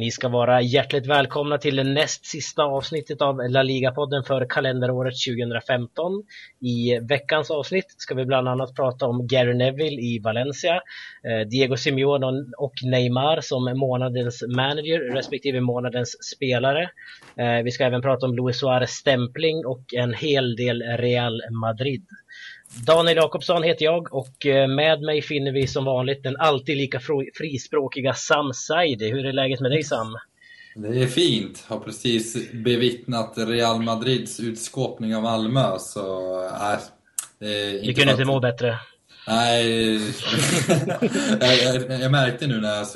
Ni ska vara hjärtligt välkomna till det näst sista avsnittet av La Liga-podden för kalenderåret 2015. I veckans avsnitt ska vi bland annat prata om Gary Neville i Valencia, eh, Diego Simeone och Neymar som månadens manager respektive månadens spelare. Eh, vi ska även prata om Luis Suarez stämpling och en hel del Real Madrid. Daniel Jakobsson heter jag och eh, med mig finner vi som vanligt den alltid lika frispråkiga Sam Saidi. Hur är läget med dig Sam? Det är fint. Har precis bevittnat Real Madrids utskåpning av Malmö så... Äh, du kunde inte må bättre? Nej, jag, jag, jag, märkte nu när jag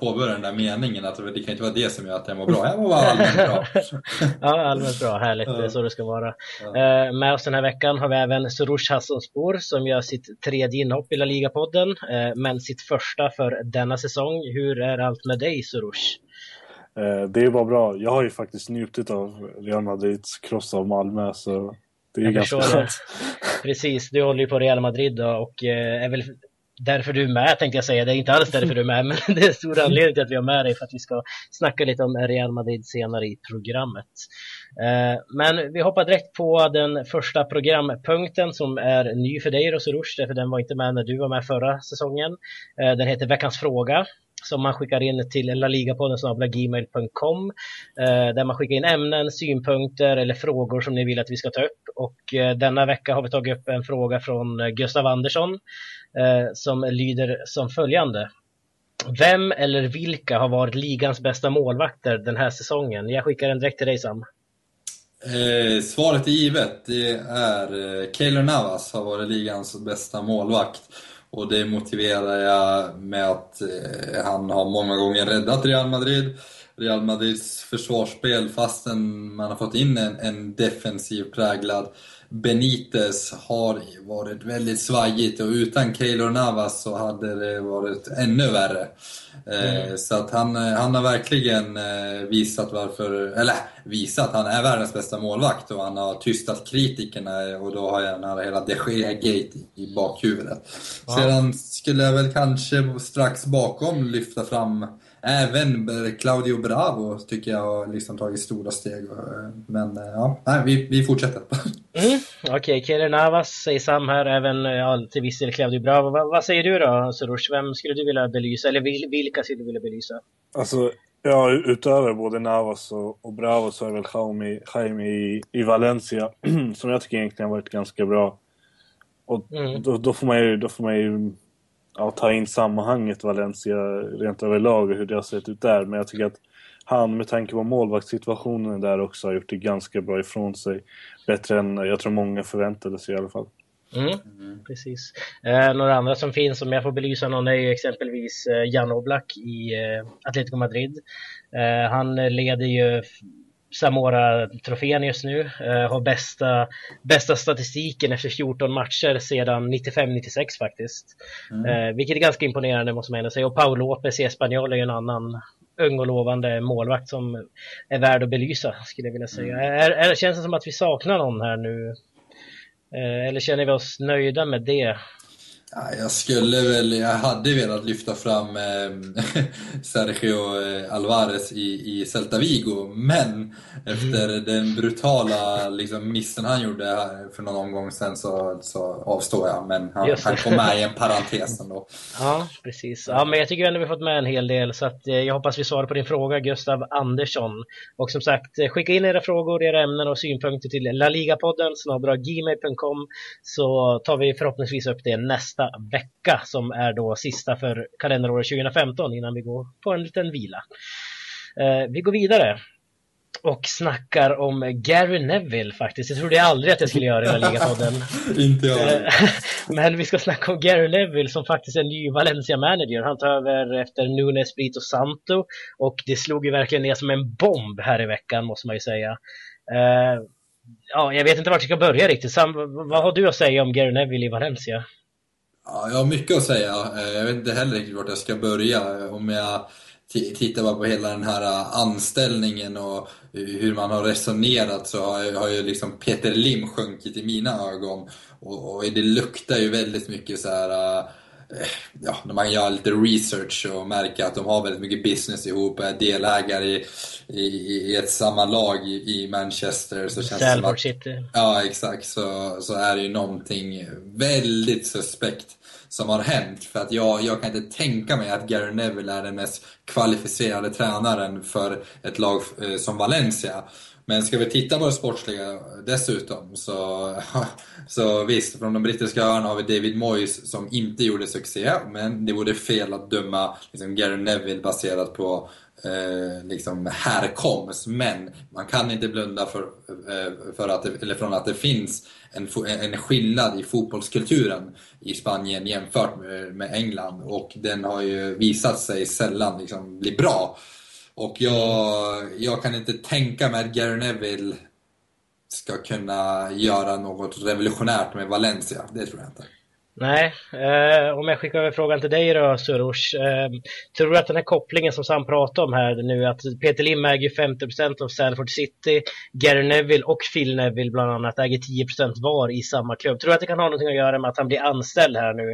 påbörjade den där meningen att det kan inte vara det som gör att jag mår bra. Jag mår bara allmänt bra. ja, allmänt bra. Härligt. Det är så det ska vara. Ja. Uh, med oss den här veckan har vi även Soroush Hassonspor som gör sitt tredje inhopp i La Liga-podden, uh, men sitt första för denna säsong. Hur är allt med dig Soroush? Uh, det är bara bra. Jag har ju faktiskt njutit av Real Madrids kross av Malmö så det är jag ganska skönt. Precis, du håller ju på Real Madrid då, och eh, är väl därför du är med tänkte jag säga. Det är inte alls därför du är med, men det är stor anledning till att vi har med dig för att vi ska snacka lite om Real Madrid senare i programmet. Eh, men vi hoppar direkt på den första programpunkten som är ny för dig Roserush, därför den var inte med när du var med förra säsongen. Eh, den heter Veckans fråga som man skickar in till laligapodden.gmail.com eh, där man skickar in ämnen, synpunkter eller frågor som ni vill att vi ska ta upp. Och eh, denna vecka har vi tagit upp en fråga från eh, Gustav Andersson eh, som lyder som följande. Vem eller vilka har varit ligans bästa målvakter den här säsongen? Jag skickar den direkt till dig Sam. Eh, svaret är givet. Det är eh, Keylor Navas har varit ligans bästa målvakt. Och det motiverar jag med att eh, han har många gånger räddat Real Madrid. Real Madrids försvarsspel, fastän man har fått in en, en defensiv präglad Benitez har varit väldigt svajigt och utan Keylor Navas så hade det varit ännu värre. Eh, mm. Så att han, han har verkligen eh, visat varför, eller visat, han är världens bästa målvakt och han har tystat kritikerna och då har jag hela de Gea-gate i bakhuvudet. Ja. Sedan skulle jag väl kanske strax bakom lyfta fram Även Claudio Bravo tycker jag har liksom tagit stora steg. Men eh, ja, nej, vi, vi fortsätter. Mm, Okej, okay. Keller Navas säger Sam här, även ja, till viss del Claudio Bravo. Va, vad säger du då Soroush? Vem skulle du vilja belysa? Eller vil, vilka skulle du vilja belysa? Alltså, ja, utöver både Navas och, och Bravo så är väl Jaime, Jaime i, i Valencia som jag tycker egentligen har varit ganska bra. Och mm. då, då, får man ju, då får man ju ja, ta in sammanhanget Valencia rent överlag och hur det har sett ut där. Men jag tycker att han med tanke på målvaktssituationen där också har gjort det ganska bra ifrån sig. Bättre än jag tror många förväntade sig i alla fall. Mm, mm. Precis. Eh, några andra som finns, om jag får belysa någon, är ju exempelvis eh, Jan Oblak i eh, Atletico Madrid. Eh, han leder ju Samora-trofén just nu. Eh, har bästa, bästa statistiken efter 14 matcher sedan 95-96 faktiskt. Mm. Eh, vilket är ganska imponerande måste man ändå säga. Och Paul Lopez i Espanyol är ju en annan ung och lovande målvakt som är värd att belysa skulle jag vilja säga. Mm. Är, är, känns det som att vi saknar någon här nu? Eh, eller känner vi oss nöjda med det? Jag skulle väl, jag hade velat lyfta fram eh, Sergio eh, Alvarez i, i Celta Vigo, men efter mm. den brutala liksom, missen han gjorde här för någon omgång sen så, så avstår jag. Men han, han kom med i en parentes ändå. Ja, precis. Ja, men jag tycker ändå vi fått med en hel del så att, eh, jag hoppas vi svarar på din fråga Gustav Andersson. Och som sagt, eh, skicka in era frågor, era ämnen och synpunkter till laligapodden gmail.com så tar vi förhoppningsvis upp det nästa nästa vecka som är då sista för kalenderåret 2015 innan vi går på en liten vila. Eh, vi går vidare och snackar om Gary Neville faktiskt. Jag trodde aldrig att jag skulle göra i den ligapodden. Inte jag. Eh, men vi ska snacka om Gary Neville som faktiskt är ny Valencia-manager. Han tar över efter Nunes, Brito Santo och det slog ju verkligen ner som en bomb här i veckan måste man ju säga. Uh, ja, jag vet inte vart jag ska börja riktigt. Sam, vad har du att säga om Gary Neville i Valencia? Ja, jag har mycket att säga. Eh, jag vet inte heller riktigt vart jag ska börja. Om jag tittar bara på hela den här eh, anställningen och hur man har resonerat så har ju liksom Peter Lim sjunkit i mina ögon. Och, det luktar ju väldigt mycket så här eh, ja, när man gör lite research och märker att de har väldigt mycket business ihop, är delägare i, i, i ett samma lag i, i Manchester. Så känns Salford att, City. Ja, exakt. Så, så är det ju någonting väldigt suspekt som har hänt. För att jag, jag kan inte tänka mig att Gary Neville är den mest kvalificerade tränaren för ett lag eh, som Valencia. Men ska vi titta på det sportsliga dessutom så, så visst, från de brittiska öarna har vi David Moyes som inte gjorde succé, men det vore fel att döma liksom, Gary Neville baserat på eh, liksom härkomst. Men man kan inte blunda för, eh, för att det, eller från att det finns en, en skillnad i fotbollskulturen i Spanien jämfört med, med England och den har ju visat sig sällan liksom, bli bra. Och jag, jag kan inte tänka mig att Gary Neville ska kunna göra något revolutionärt med Valencia. Det tror jag inte. Nej, eh, om jag skickar över frågan till dig då Surush. Eh, tror du att den här kopplingen som Sam pratar om här nu, att Peter Lim äger 50% av Salford City, Gary Neville och Phil Neville bland annat äger 10% var i samma klubb. Tror du att det kan ha någonting att göra med att han blir anställd här nu?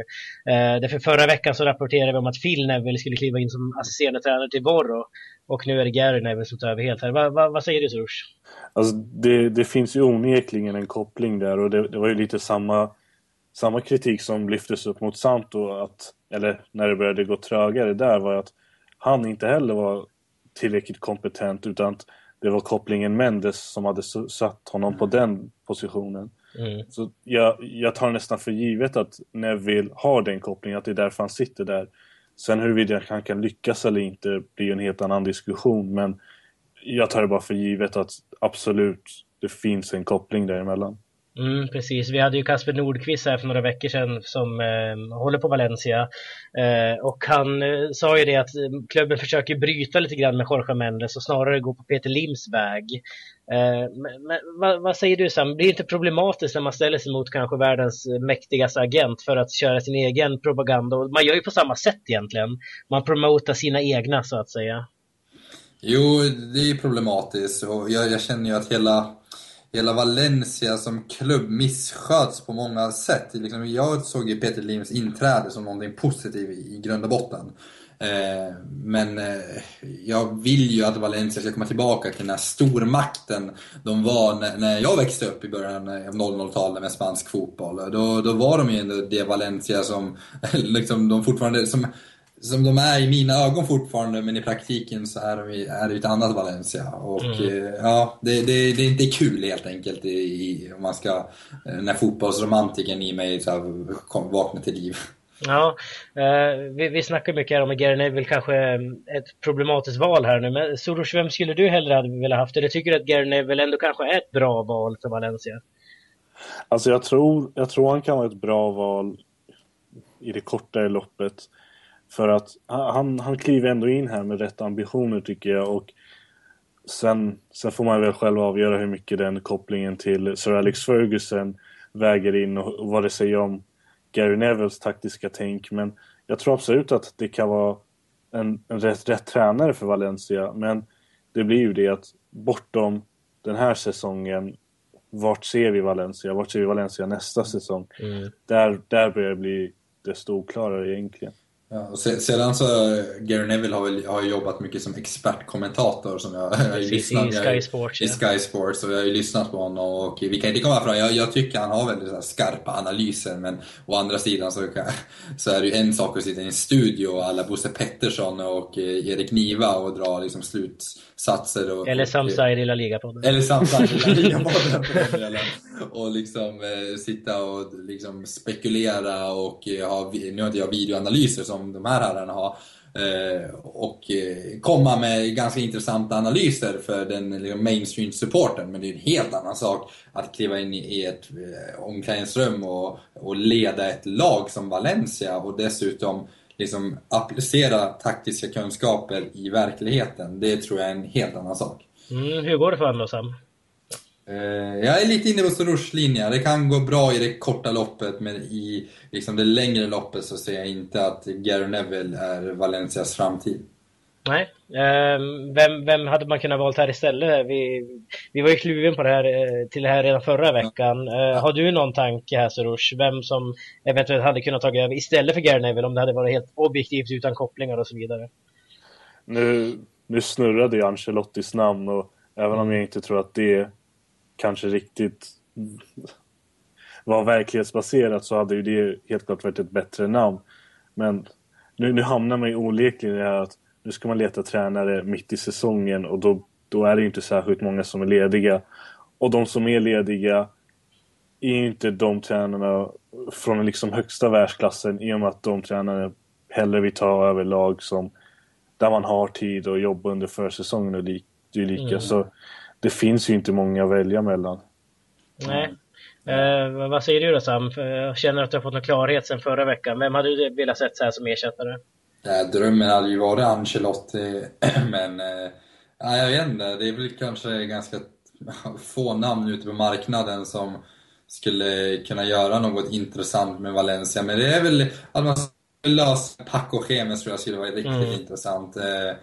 Eh, därför förra veckan så rapporterade vi om att Phil Neville skulle kliva in som assisterande tränare till Borro och nu är det Gary Neville som tar över helt här. Va, va, vad säger du Surush? Alltså det, det finns ju onekligen en koppling där och det, det var ju lite samma samma kritik som lyftes upp mot Santo, att, eller när det började gå trögare där, var att han inte heller var tillräckligt kompetent utan att det var kopplingen Mendes som hade satt honom på den positionen. Mm. Så jag, jag tar nästan för givet att Neville har den kopplingen, att det är därför han sitter där. Sen huruvida han kan lyckas eller inte blir en helt annan diskussion, men jag tar det bara för givet att absolut det finns en koppling däremellan. Mm, precis, vi hade ju Kasper Nordqvist här för några veckor sedan som eh, håller på Valencia. Eh, och han eh, sa ju det att eh, klubben försöker bryta lite grann med Jorge Mendes och snarare gå på Peter Lims väg. Eh, men, men vad, vad, säger du Sam, blir det inte problematiskt när man ställer sig mot kanske världens eh, mäktigaste agent för att köra sin egen propaganda? Och man gör ju på samma sätt egentligen. Man promotar sina egna så att säga. Jo, det är problematiskt och jag, jag känner ju att hela hela Valencia som klubb missköts på många sätt. Liksom, jag såg ju Peter Lims inträde som någonting positivt i grund och botten. Eh, men eh, jag vill ju att Valencia ska komma tillbaka till den här stormakten de var när, när jag växte upp i början av 00-talet med spansk fotboll. Då, då var de ju ändå det Valencia som, liksom, de fortfarande, som som de är i mina ögon fortfarande, men i praktiken så är, de, är det ett annat Valencia. Och mm. Eh, ja, det, det, det är inte kul helt enkelt i, i, om man ska, eh, när fotbollsromantiken i mig så här, kom, vaknar till liv. Ja, eh, vi, vi snackar mycket här om att Gary Neville kanske ett problematiskt val här nu, men Soros, vem skulle du hellre ha velat haft? Eller tycker du att Gary Neville ändå kanske är ett bra val för Valencia? Alltså jag tror, jag tror han kan vara ett bra val i det kortare loppet. För att han, han kliver ändå in här med rätt ambitioner tycker jag och sen, sen får man väl själv avgöra hur mycket den kopplingen till Sir Alex Ferguson väger in och, vad det säger om Gary Nevilles taktiska tänk. Men jag tror absolut att det kan vara en, en rätt, rätt tränare för Valencia. Men det blir ju det att bortom den här säsongen vart ser vi Valencia? Vart ser vi Valencia nästa säsong? Mm. Där, där börjar det bli desto oklarare egentligen. Ja, sedan så, Gary Neville har, väl, har jobbat mycket som expertkommentator som jag, jag har lyssnat, I Sky Sports. I Sky Sports och jag har ju lyssnat på honom och vi kan inte komma ifrån, jag, jag tycker han har väldigt så skarpa analyser men å andra sidan så, kan, så är det ju en sak att sitta i en studio alla Bosse Pettersson och eh, Erik Niva och dra liksom slutsatser. Och, eller Samside i La Liga-podden. Eller Samside i La Liga-podden och liksom eh, sitta och liksom spekulera och eh, ha, nu har inte jag videoanalyser som som de här herrarna har eh, och eh, komma med ganska intressanta analyser för den liksom, mainstream-supporten. Men det är en helt annan sak att kliva in i ett eh, omklädningsrum och, och leda ett lag som Valencia och dessutom liksom applicera taktiska kunskaper i verkligheten. Det tror jag är en helt annan sak. Mm, hur går det för honom då Sam? Eh, jag är lite inne på Soroush linje. Det kan gå bra i det korta loppet men i liksom det längre loppet så ser jag inte att Gary Neville är Valencias framtid. Nej. Ehm, vem, vem hade man kunnat valt här istället? Vi, vi var ju kluven på det här, eh, till det här redan förra veckan. Ja. Har du någon tanke här Soroush? Vem som eventuellt hade kunnat ta över istället för Gary Neville om det hade varit helt objektivt utan kopplingar och så vidare? Nu, nu snurrade ju Ancelottis namn och även om jag inte tror att det kanske riktigt var verklighetsbaserat så hade ju det helt klart varit ett bättre namn. Men nu, nu hamnar man ju onekligen i det här att nu ska man leta tränare mitt i säsongen och då, då är det inte särskilt många som är lediga. Och de som är lediga är inte de tränarna från den liksom högsta världsklassen i och med att de tränarna hellre vill ta över lag som där man har tid att jobba under försäsongen och dylika. Mm. Så det finns ju inte många att välja mellan. Nej. Eh, vad säger du då Sam? Jag känner att du har fått någon klarhet sen förra veckan. Vem hade du velat sett så här som ersättare? Ja, drömmen hade ju varit Ancelotti, men eh, ja, jag vet inte. Det är väl kanske ganska få namn ute på marknaden som skulle kunna göra något intressant med Valencia. Men det är väl att man lösa Paco Gemes tror jag skulle vara riktigt mm. intressant. Eh,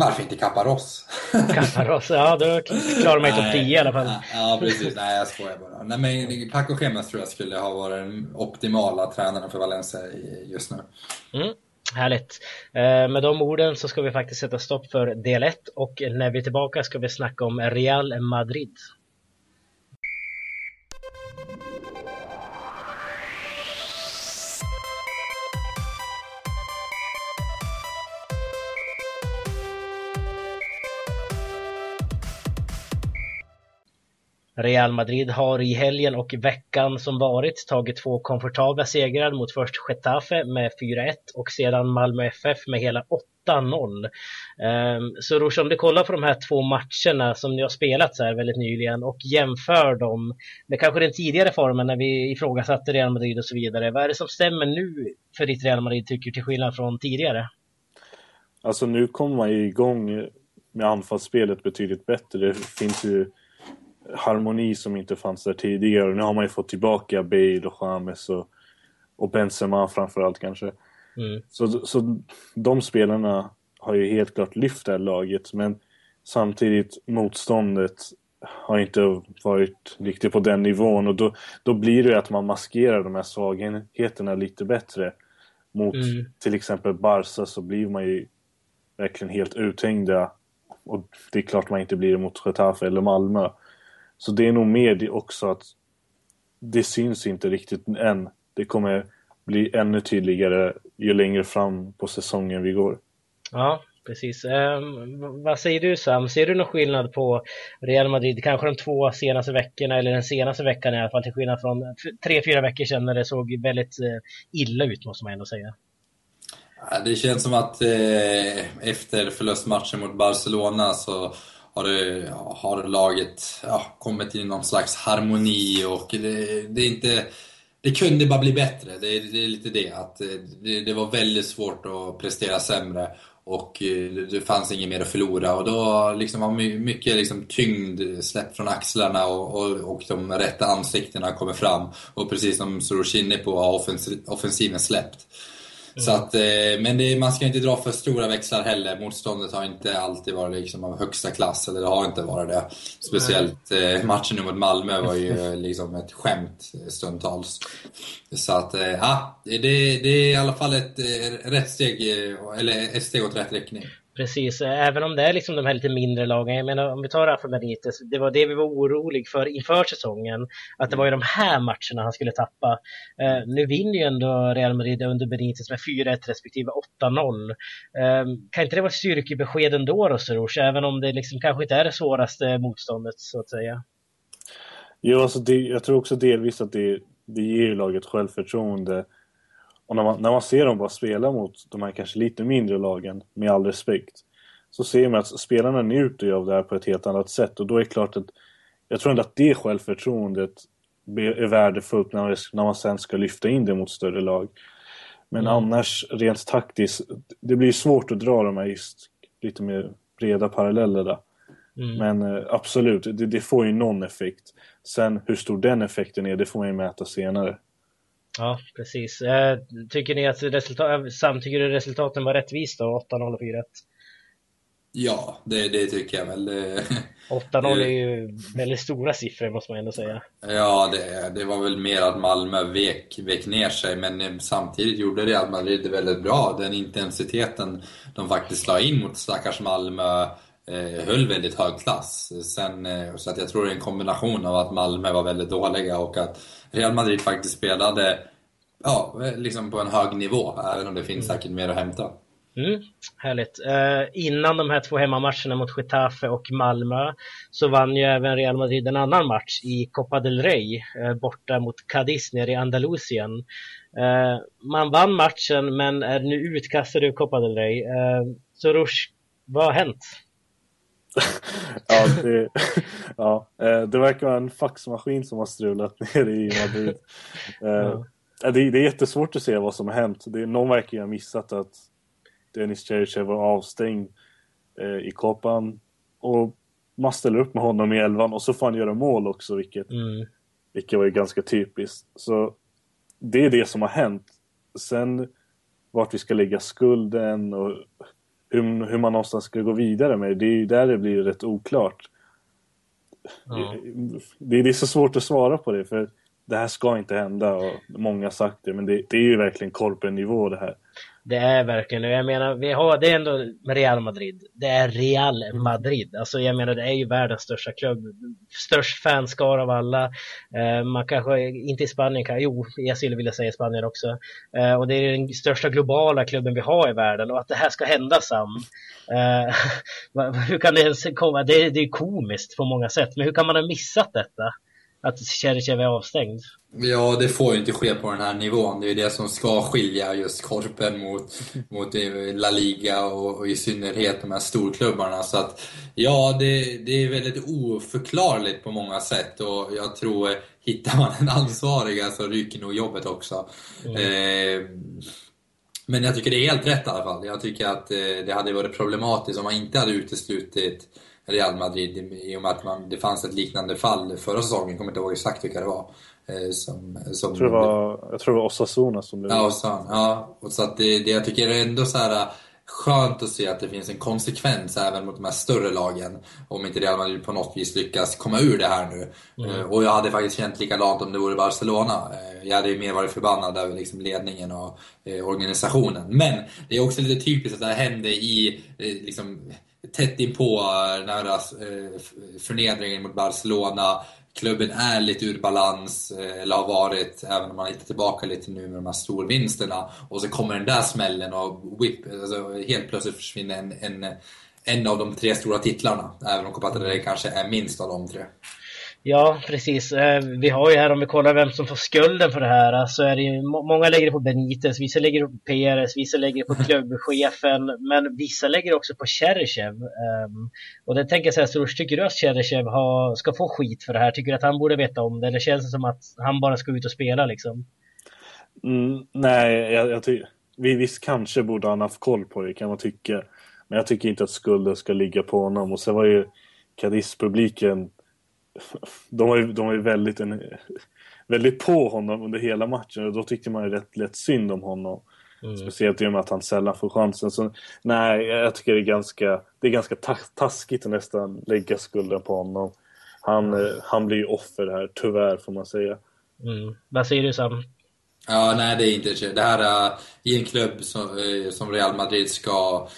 varför inte Caparros? Caparros, ja då klarar man ju topp 10 i alla fall. Ja, precis. Nej, jag skojar bara. Nej, men Paco Gemes tror jag skulle ha varit den optimala tränaren för Valencia just nu. Mm. Härligt. Eh, med de orden så ska vi faktiskt sätta stopp för del 1 och när vi är tillbaka ska vi snacka om Real Madrid. Real Madrid har i helgen och veckan som varit tagit två komfortabla segrar mot först Getafe med 4-1 och sedan Malmö FF med hela 8-0. Ehm, så Rosh, om du kollar på de här två matcherna som ni har spelat så här väldigt nyligen och jämför dem med kanske den tidigare formen när vi ifrågasatte Real Madrid och så vidare. Vad är det som stämmer nu för ditt Real Madrid tycker till skillnad från tidigare? Alltså nu kommer man ju igång med anfallsspelet betydligt bättre. Det finns ju harmoni som inte fanns där tidigare. Nu har man ju fått tillbaka Bale och James och, och Benzema framförallt kanske. Mm. Så, så de spelarna har ju helt klart lyft det här laget men samtidigt motståndet har inte varit riktigt på den nivån och då, då blir det att man maskerar de här svagheterna lite bättre. Mot mm. till exempel Barca så blir man ju verkligen helt uthängda och det är klart man inte blir det mot Getafe eller Malmö. Så det är nog mer det också att det syns inte riktigt än. Det kommer bli ännu tydligare ju längre fram på säsongen vi går. Ja, precis. Um, vad säger du Sam? Ser du någon skillnad på Real Madrid, kanske de två senaste veckorna eller den senaste veckan i alla fall, till skillnad från tre, fyra veckor sedan när det såg väldigt uh, illa ut måste man ändå säga. Det känns som att eh, efter förlustmatchen mot Barcelona så har, det, har laget ja, kommit i någon slags harmoni och det, det, är inte... Det kunde bara bli bättre, det, det är lite det. Att eh, det, det, var väldigt svårt att prestera sämre och eh, det fanns inget mer att förlora. Och då liksom var mycket liksom tyngd släppt från axlarna och, och, och de rätta ansiktena kommer fram. Och precis som Soros inne på har offensiven släppt. Mm. Så att, eh, men det, man ska inte dra för stora växlar heller. Motståndet har inte alltid varit liksom av högsta klass, eller det har inte varit det. Speciellt mm. matchen mot Malmö var ju liksom ett skämt stundtals. Så att, eh, ja, det, det är i alla fall ett rätt steg, eller ett steg åt rätt riktning. Precis, även om det är liksom de här lite mindre lagen. Jag menar om vi tar Rafa Benitez, det var det vi var oroliga för inför säsongen. Att det var ju de här matcherna han skulle tappa. Eh, nu vinner ju ändå Real Madrid under Benitez med 4-1 respektive 8-0. Eh, kan inte det vara ett styrkebesked ändå då Soroush, även om det liksom kanske inte är det svåraste motståndet så att säga? Jo, alltså det, jag tror också delvis att det, det ger laget självförtroende och när man, när man ser dem bara spela mot de här kanske lite mindre lagen, med all respekt, så ser man att spelarna njuter ju av det här på ett helt annat sätt. Och då är det klart att jag tror ändå att det självförtroendet är värdefullt när man, när man sen ska lyfta in det mot större lag. Men mm. annars, rent taktiskt, det blir svårt att dra de här just lite mer breda parallellerna. Mm. Men eh, absolut, det, det, får ju någon effekt. Sen hur stor den effekten är, det får man ju mäta senare. Ja, precis. Eh, tycker ni att resultat, tycker du resultaten var rättvist då? 8-0 och 4-1? Ja, det, det tycker jag väl. 8-0 är ju väldigt stora siffror måste man ändå säga. Ja, det, det var väl mer att Malmö vek, vek ner sig, men samtidigt gjorde Real Madrid det väldigt bra. Den intensiteten de faktiskt la in mot stackars Malmö eh, höll väldigt hög klass. Sen, eh, så att jag tror det är en kombination av att Malmö var väldigt dåliga och att Real Madrid faktiskt spelade ja, liksom på en hög nivå, även om det finns mm. säkert mer att hämta. Mm, härligt. Eh, innan de här två hemmamatcherna mot Getafe och Malmö så vann ju även Real Madrid en annan match i Copa del Rey eh, borta mot Cadiz nere i Andalusien. Eh, man vann matchen men är nu utkastad ur Copa del Rey. Eh, så Rush, vad har hänt? ja, det, ja, eh, det verkar vara en faxmaskin som har strulat ner i Madrid. Eh, ja. Det, det, är jättesvårt att se vad som har hänt. Det, någon verkar ju ha missat att Dennis Cherchev var avstängd eh, i Kopan. Och man ställer upp med honom i elvan och så får han göra mål också, vilket, mm. vilket var ju ganska typiskt. Så det är det som har hänt. Sen vart vi ska lägga skulden och hur, hur man någonstans ska gå vidare med det, är där det blir rätt oklart. Ja. Det, det, är så svårt att svara på det, för det här ska inte hända och många har sagt det, men det, det är ju verkligen korpen-nivå det här. Det är verkligen jag menar, vi har, det är ändå Real Madrid. Det är Real Madrid. Alltså jag menar, det är ju världens största klubb. Störst fanskar av alla. Eh, man kanske, inte i Spanien, kan, jo, jag skulle vilja säga Spanien också. Eh, och det är den största globala klubben vi har i världen. Och att det här ska hända Sam. Eh, hur kan det ens komma? Det, det är komiskt på många sätt. Men hur kan man ha missat detta? Att Cherchev är avstängd? Ja, det får ju inte ske på den här nivån. Det är ju det som ska skilja just Korpen mot, mot La Liga och, och, i synnerhet de här storklubbarna. Så att, ja, det, det är väldigt oförklarligt på många sätt och jag tror, hittar man en ansvarig så ryker nog jobbet också. Mm. Eh, men jag tycker det är helt rätt i alla fall. Jag tycker att eh, det hade varit problematiskt om man inte hade uteslutit Real Madrid i och med att man, det fanns ett liknande fall förra säsongen, jag kommer inte ihåg exakt vilka det var. Eh, som, som jag, tror det var, jag tror det var Osasuna som blev... Ja, Osasuna, ja. Och så att det, det, jag tycker det är ändå så här skönt att se att det finns en konsekvens även mot de här större lagen. Om inte Real Madrid på något vis lyckas komma ur det här nu. Mm. Eh, och jag hade faktiskt känt likadant om det vore Barcelona. Eh, jag hade ju mer varit förbannad över liksom ledningen och organisationen. Men det är också lite typiskt att det här hände i liksom, tätt inpå eh, nära eh, förnedringen mot Barcelona klubben är lite ur balans, eh, eller har varit, även om man hittar tillbaka lite nu med de här storvinsterna. Och så kommer den där smällen och whip, alltså helt plötsligt försvinner en, en, en av de tre stora titlarna. Även om Copa kanske är minst av de tre. Ja, precis. Eh, vi har ju här, om vi kollar vem som får skulden för det här, så är det ju, många lägger det på Benitez, vissa lägger det på Perez, vissa lägger det på klubbchefen, men vissa lägger det också på Cherchev. Um, och det tänker jag säga, Soros, tycker du att Cherchev har, ska få skit för det här? Tycker du att han borde veta om det? Eller känns det som att han bara ska ut och spela liksom? Mm, nej, jag, jag tycker, visst kanske borde han haft koll på det kan man tycka. Men jag tycker inte att skulden ska ligga på honom. Och sen var ju Cadiz-publiken de var ju, de var ju väldigt, en, väldigt på honom under hela matchen och då tyckte man ju rätt lätt synd om honom. Mm. Speciellt i och med att han sällan får chansen. Så, nej, jag tycker det är ganska, det är ganska taskigt att nästan lägga skulden på honom. Han, mm. han blir ju offer här, tyvärr får man säga. Mm. Vad säger du Sam? Ja, nej det är inte det. här uh, i en klubb som, uh, som Real Madrid ska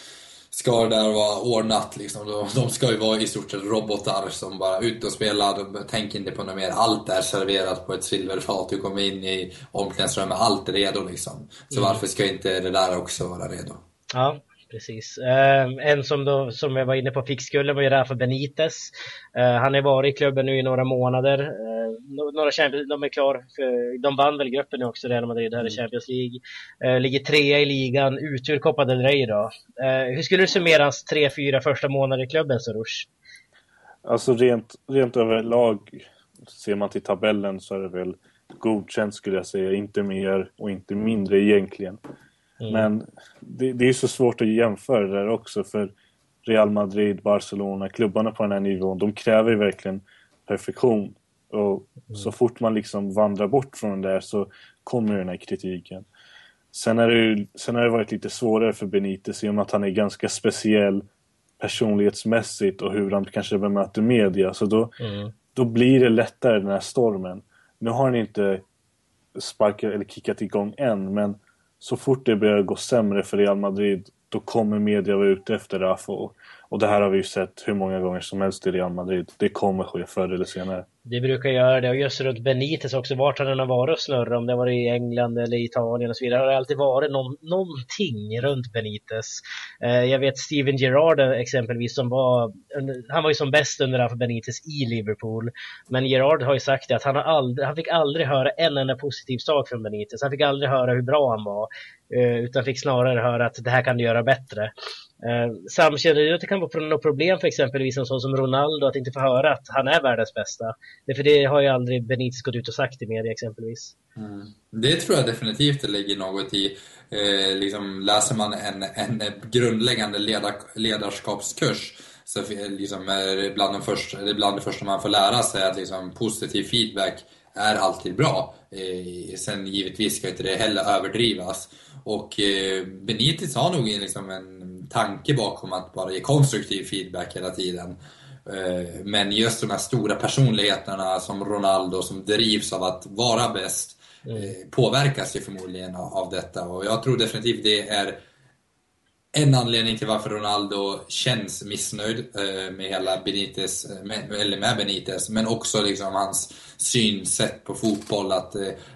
ska det där vara ordnat liksom. De, de ska ju vara i stort sett robotar som bara ut och spelar, tänker inte på något mer. Allt är serverat på ett silverfat. Du kommer in i omklädningsrummet, allt är redo liksom. Så mm. varför ska inte det där också vara redo? Ja, precis. Uh, en som, då, som jag var inne på fick skulden var ju Rafa Benitez. Uh, han har varit i klubben nu i några månader. Uh, några Champions, de är klar, för, de vann väl gruppen nu också, Real Madrid, här i mm. Champions League. Ligger trea i ligan, ut ur Copa del Rey idag. hur skulle du summera hans tre, fyra första månader i klubben, Soroush? Alltså rent, rent överlag, ser man till tabellen så är det väl godkänt skulle jag säga, inte mer och inte mindre egentligen. Mm. Men det, det, är så svårt att jämföra det där också för Real Madrid, Barcelona, klubbarna på den här nivån, de kräver verkligen perfektion. Och mm. så fort man liksom vandrar bort från det där så kommer den här kritiken. Sen har det, sen har det varit lite svårare för Benitez i och med att han är ganska speciell personlighetsmässigt och hur han kanske bemöter media. Så då, mm. då blir det lättare den här stormen. Nu har han inte sparkat eller kickat igång än, men så fort det börjar gå sämre för Real Madrid då kommer media vara ute efter Rafa. Och, det här har vi ju sett hur många gånger som helst i Real Madrid. Det kommer ske förr eller senare. Det brukar göra det och just runt Benitez också, vart han än har varit och snurrat, om det var varit i England eller Italien och så vidare, har det alltid varit någon, någonting runt Benitez. Eh, jag vet Steven Gerrard exempelvis som var, han var ju som bäst under Rafa Benitez i Liverpool. Men Gerrard har ju sagt det att han, har aldrig, han fick aldrig höra en enda positiv sak från Benitez. Han fick aldrig höra hur bra han var, eh, utan fick snarare höra att det här kan du göra bättre. Eh, Sam, känner du att det kan vara något problem för exempelvis en sån som Ronaldo att inte få höra att han är världens bästa? Det, för det har ju aldrig Benitez gått ut och sagt i media exempelvis. Mm. Det tror jag definitivt det ligger något i. Eh, liksom, läser man en, en grundläggande ledar, ledarskapskurs så liksom, är det, bland de första, det är bland det första man får lära sig att liksom, positiv feedback är alltid bra. Eh, sen givetvis ska inte det heller överdrivas. Och eh, Benitez har nog liksom en tanke bakom att bara ge konstruktiv feedback hela tiden. Eh, men just de här stora personligheterna som Ronaldo som drivs av att vara bäst mm. Eh, påverkas ju förmodligen av detta och jag tror definitivt det är en anledning till varför Ronaldo känns missnöjd eh, med hela Benitez, eller med Benitez, men också liksom hans synsätt på fotboll, att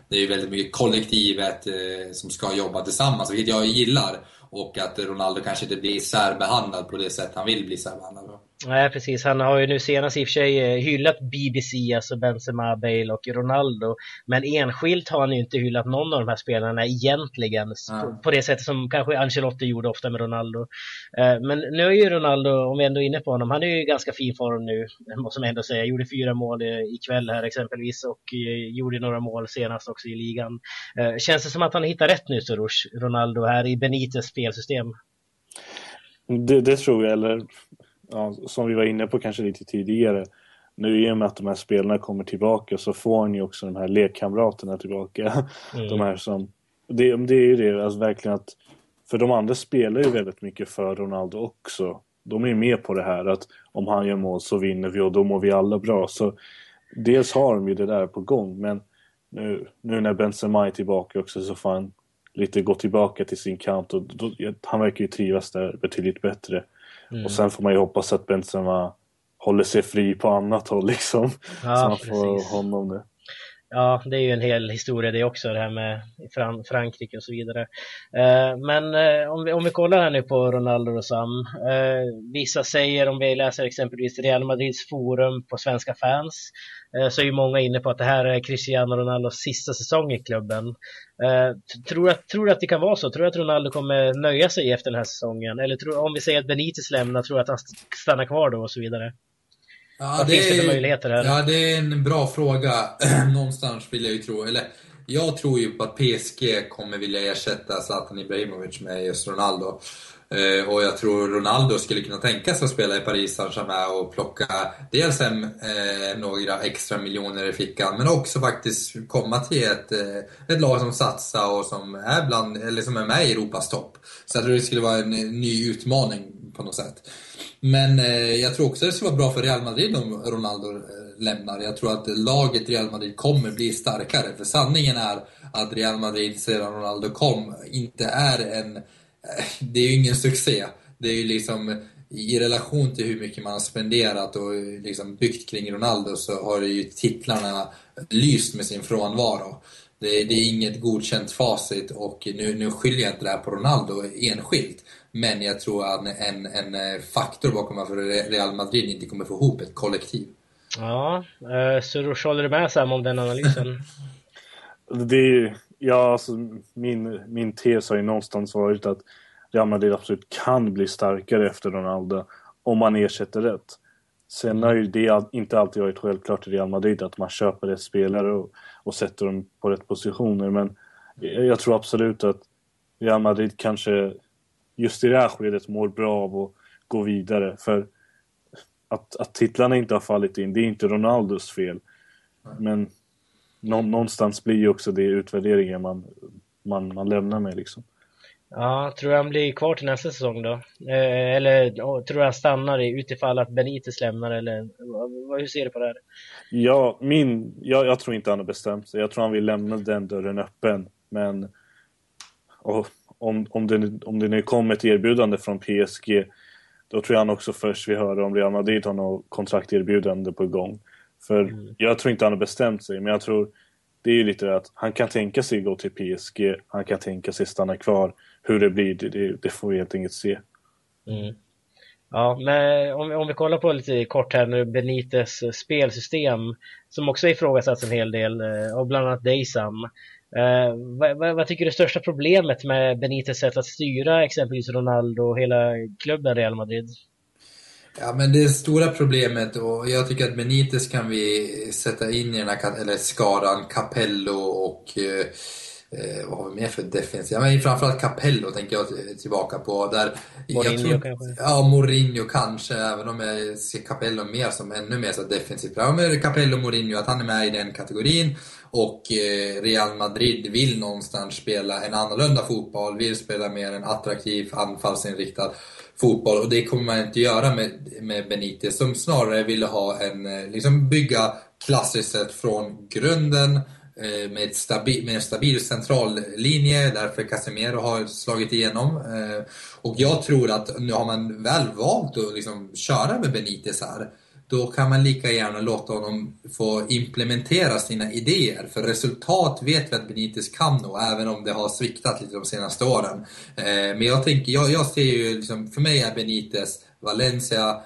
det är väldigt mycket kollektivet som ska jobba tillsammans, vilket jag gillar. Och att Ronaldo kanske inte blir särbehandlad på det sätt han vill bli särbehandlad. Nej precis, han har ju nu senast i och för sig eh, hyllat BBC, alltså Benzema, Bale och Ronaldo. Men enskilt har han ju inte hyllat någon av de här spelarna egentligen. På, på, det sättet som kanske Ancelotti gjorde ofta med Ronaldo. Eh, men nu är ju Ronaldo, om vi ändå är inne på honom, han är ju i ganska fin form nu. Måste man ändå säga. Gjorde fyra mål ikväll här exempelvis och eh, gjorde några mål senast också i ligan. Känns det som att han hittar rätt nu Soros, Ronaldo här i Benites spelsystem? Det, det tror jag, eller ja, som vi var inne på kanske lite tidigare, nu i och med att de här spelarna kommer tillbaka så får ni också de här lekkamraterna tillbaka. Mm. De här som, det, det är ju det, alltså verkligen att, för de andra spelar ju väldigt mycket för Ronaldo också. De är ju med på det här att om han gör mål så vinner vi och då mår vi alla bra. Så dels har de ju det där på gång men nu, nu när Benzema är tillbaka också så får han lite gå tillbaka till sin kant och då, han verkar ju trivas där betydligt bättre. Mm. Och sen får man ju hoppas att Benzema håller sig fri på annat håll liksom. Ja, så man får precis. honom det. Ja, det är ju en hel historia det också, det här med Fran Frankrike och så vidare. Eh, men eh, om, vi, om vi kollar här nu på Ronaldo och Sam. Eh, vissa säger, om vi läser exempelvis Real Madrids forum på svenska fans, eh, så är ju många inne på att det här är Cristiano Ronaldos sista säsong i klubben. Eh, tror, att, tror att det kan vara så? Tror du att Ronaldo kommer nöja sig efter den här säsongen? Eller tror, om vi säger att Benitez lämnar, tror du att han stannar kvar då och så vidare? Ja, Vad det finns det för möjligheter här? Ja, det är en bra fråga. Någonstans vill jag ju tro, eller jag tror ju på att PSG kommer vilja ersätta Zlatan Ibrahimovic med just Ronaldo. Eh, och jag tror Ronaldo skulle kunna tänka sig att spela i Paris Saint-Germain och plocka dels hem eh, några extra miljoner i fickan men också faktiskt komma till ett, eh, ett lag som satsar och som är, bland, eller som är med i Europas topp. Så jag tror det skulle vara en ny utmaning på något sätt. Men eh, jag tror också det skulle vara bra för Real Madrid om Ronaldo eh, lämnar. Jag tror att laget Real Madrid kommer bli starkare. För sanningen är att Real Madrid sedan Ronaldo kom inte är en... Eh, det är ju ingen succé. Det är ju liksom i relation till hur mycket man har spenderat och eh, liksom byggt kring Ronaldo så har ju titlarna lyst med sin frånvaro. Det, det är inget godkänt facit och nu, nu skyller jag inte det här på Ronaldo enskilt. Men jag tror att en, en eh, faktor bakom varför Real Madrid inte kommer få ihop ett kollektiv. Ja, eh, så håller du med Sam om den analysen? det är ja, alltså, min, min tes har ju någonstans varit att Real Madrid absolut kan bli starkare efter Ronaldo om man ersätter rätt. Sen har ju det inte alltid varit självklart i Real Madrid att man köper rätt spelare och, och sätter dem på rätt positioner. Men jag tror absolut att Real Madrid kanske just i det här skedet mår bra av att gå vidare. För att, att titlarna inte har fallit in, det är inte Ronaldos fel. Men nå, någonstans blir ju också det utvärderingen man, man, man lämnar med liksom. Ja, tror du han blir kvar till nästa säsong då? Eh, eller tror du han stannar utifall att Benitez lämnar eller hur ser du på det här? Ja, min, jag, jag tror inte han har bestämt sig. Jag tror han vill lämna den dörren öppen. Men och, om, om, det, om det nu kommer ett erbjudande från PSG då tror jag han också först vill höra om Real Madrid har något kontrakterbjudande på gång. För mm. jag tror inte han har bestämt sig, men jag tror det är ju lite det att han kan tänka sig gå till PSG, han kan tänka sig stanna kvar. Hur det blir, det, det får vi helt enkelt se. Mm. Ja, men om, om vi kollar på lite kort här nu, Benites spelsystem som också ifrågasatts en hel del av eh, bland annat dig Eh, vad, vad, vad, tycker du är största problemet med Benites sätt att styra exempelvis Ronaldo och hela klubben Real Madrid? Ja, men det stora problemet, och jag tycker att Benites kan vi sätta in i den här eller skaran Capello och eh, Eh, vad har vi mer för defensiv? Ja, men framförallt Capello tänker jag tillbaka på. Där Mourinho tror, kanske? Ja, Mourinho kanske, även om jag ser Capello mer som ännu mer så defensivt. Ja, men Capello Mourinho, att han är med i den kategorin. Och eh, Real Madrid vill någonstans spela en annorlunda fotboll, vill spela mer en attraktiv, anfallsinriktad fotboll. Och det kommer man inte göra med, med Benitez som snarare ville ha en, eh, liksom bygga klassiskt sett från grunden Eh, med, ett stabi med en stabil centrallinje, därför Casemiro har slagit igenom. Eh, och jag tror att nu har man väl valt att liksom köra med Benitez här, då kan man lika gärna låta honom få implementera sina idéer. För resultat vet vi att Benitez kan nå, även om det har sviktat lite de senaste åren. Eh, men jag tänker, jag, jag ser ju liksom, för mig är Benitez Valencia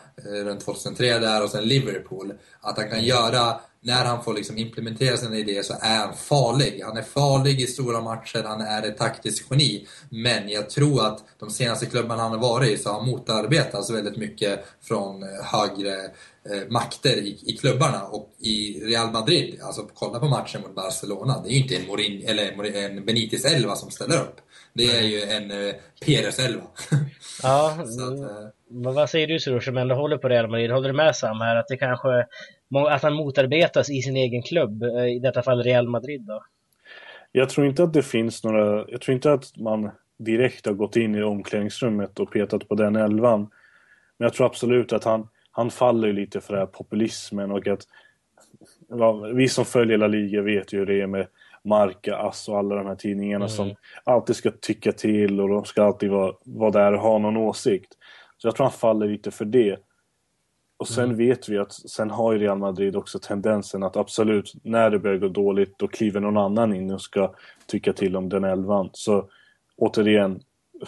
runt 2003 där och sen Liverpool. Att han kan göra när han får liksom implementera sina idéer så är han farlig. Han är farlig i stora matcher, han är ett taktiskt geni. Men jag tror att de senaste klubbarna han har varit i så har han motarbetats väldigt mycket från eh, högre eh, makter i, i klubbarna. Och i Real Madrid, alltså kolla på matchen mot Barcelona, det är ju inte en, Morin, eller en Benitez Elva som ställer upp. Det är ju en eh, Perez Elva. Ja, att, eh, men vad säger du Surur som ändå håller på Real Madrid? Håller du med Sam här att det kanske att han motarbetas i sin egen klubb, eh, i detta fall Real Madrid då? Jag tror inte att det finns några, jag tror inte att man direkt har gått in i omklädningsrummet och petat på den elvan. Men jag tror absolut att han, han faller lite för den här populismen och att ja, vi som följer La Liga vet ju hur det är med Marca, Ass och alla de här tidningarna mm. som alltid ska tycka till och de ska alltid vara, vara där och ha någon åsikt. Så jag tror han faller lite för det. Och sen mm. vet vi att sen har ju Real Madrid också tendensen att absolut, när det börjar gå dåligt, då kliver någon annan in och ska tycka till om den elvan. Så återigen,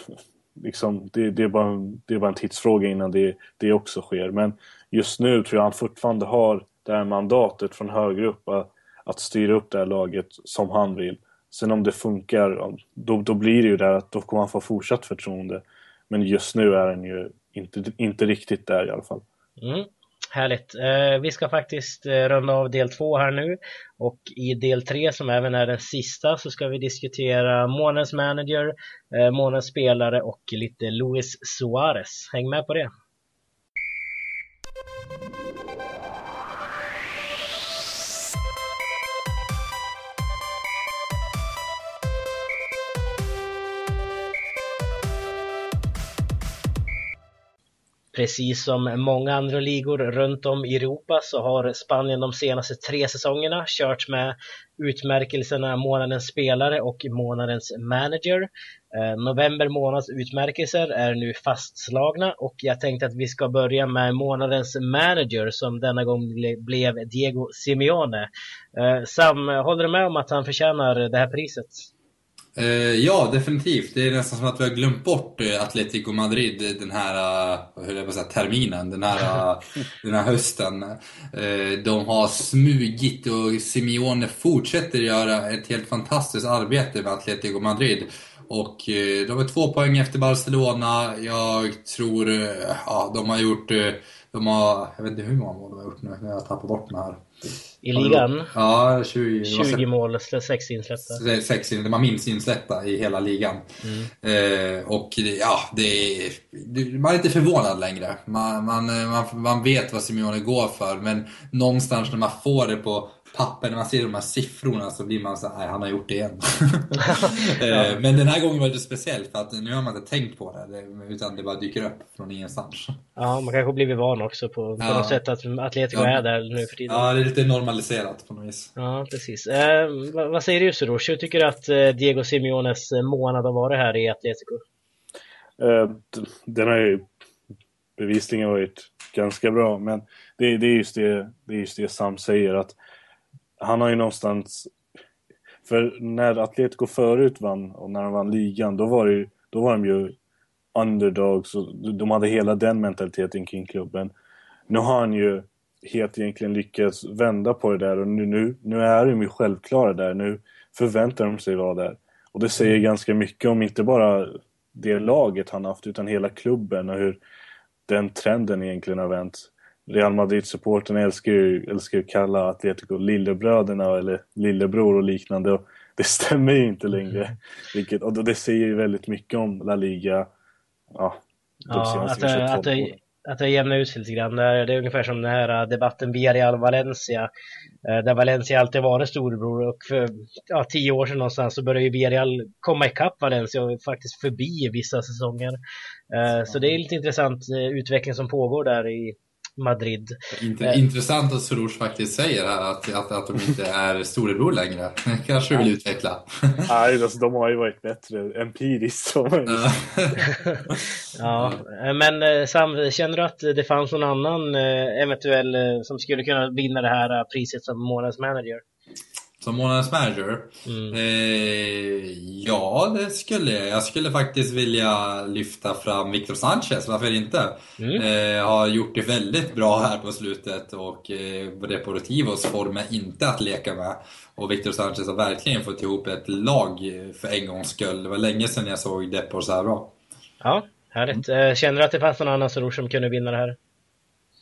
liksom, det, det, är bara, en, det är bara en tidsfråga innan det, det också sker. Men just nu tror jag han fortfarande har det här mandatet från högre upp att, att styra upp det här laget som han vill. Sen om det funkar, då, då blir det ju där att då kommer han få fortsatt förtroende. Men just nu är han ju inte, inte riktigt där i alla fall. Mm, härligt. Eh, vi ska faktiskt eh, runda av del två här nu och i del tre som även är den sista så ska vi diskutera månens manager, eh, månens spelare och lite Luis Suarez. Häng med på det! Precis som många andra ligor runt om i Europa så har Spanien de senaste tre säsongerna kört med utmärkelserna månadens spelare och månadens manager. Eh, november månads utmärkelser är nu fastslagna och jag tänkte att vi ska börja med månadens manager som denna gång blev Diego Simeone. Eh, Sam, håller du med om att han förtjänar det här priset? Uh, ja, definitivt. Det är nästan som att vi har glömt bort eh, Atletico Madrid den här, uh, hur jag säga, terminen, den här, den här hösten. de har smugit och Simeone fortsätter göra ett helt fantastiskt arbete med Atletico Madrid. Och de är två poäng efter Barcelona. Jag tror, ja, de har gjort, de har, jag vet inte hur många mål de har gjort nu, jag tappar bort den här. I ligan? Ja, 20, 20 mål, 6 insläppta. 6 de har minst insläppta i hela ligan. Mm. Eh, och ja, det är, man är inte förvånad längre. Man, man, man, man vet vad Simeone går för, men någonstans när man får det på, papper, när man ser de här siffrorna så blir man så nej han har gjort det igen. Eh, men den här gången var det speciellt för att nu har man inte tänkt på det, utan det bara dyker upp från ingenstans. Ja, man kanske blivit van också på, på ja. något sätt att Atletico ja. är där nu för tiden. Ja, det är lite normaliserat på något vis. Ja, precis. Eh, vad, vad, säger du Soros? Hur tycker du att eh, Diego Simeones eh, månad har varit här i Atletico? Eh, den har ju bevisligen varit ganska bra, men det, det, är just det, det är just det Sam säger att han har ju någonstans... För när Atletico förut vann och när de vann ligan, då var, det, då var de ju underdogs och de hade hela den mentaliteten kring klubben. Nu har han ju helt egentligen lyckats vända på det där och nu, nu, nu är de ju självklara där. Nu förväntar de sig vara där. Och det säger mm. ganska mycket om inte bara det laget han haft utan hela klubben och hur den trenden egentligen har vänt. Real Madrid-supporten älskar ju, älskar ju kalla Atletico lillebröderna eller lillebror och liknande. Och det stämmer ju inte längre. Mm. Vilket, och det säger ju väldigt mycket om La Liga. Ja, ja att, det, att, det, att det jämnar ut sig lite grann. Det är, ungefär som den här debatten Villarreal-Valencia. Eh, där Valencia alltid varit storebror och för ja, tio år sedan någonstans så började ju Villarreal komma ikapp Valencia och faktiskt förbi vissa säsonger. Eh, så det är lite intressant utveckling som pågår där i, Madrid. Eh. Intressant att Soros faktiskt säger här att, att, att de inte är storebror längre. kanske du vill utveckla. Nej, alltså, de har ju varit bättre empiriskt. ja, men eh, Sam, känner du att det fanns någon annan eh, eventuell som skulle kunna vinna det här priset som månadens manager? Som månadens manager? Mm. Eh, ja, det skulle jag. Jag skulle faktiskt vilja lyfta fram Victor Sanchez, varför inte? Mm. Eh, har gjort det väldigt bra här på slutet och eh, Deportivos form är inte att leka med. Och Victor Sanchez har verkligen fått ihop ett lag för en gångs skull. Det var länge sedan jag såg Depor så här bra. Ja, härligt. Mm. Känner du att det fanns någon annan som kunde vinna det här?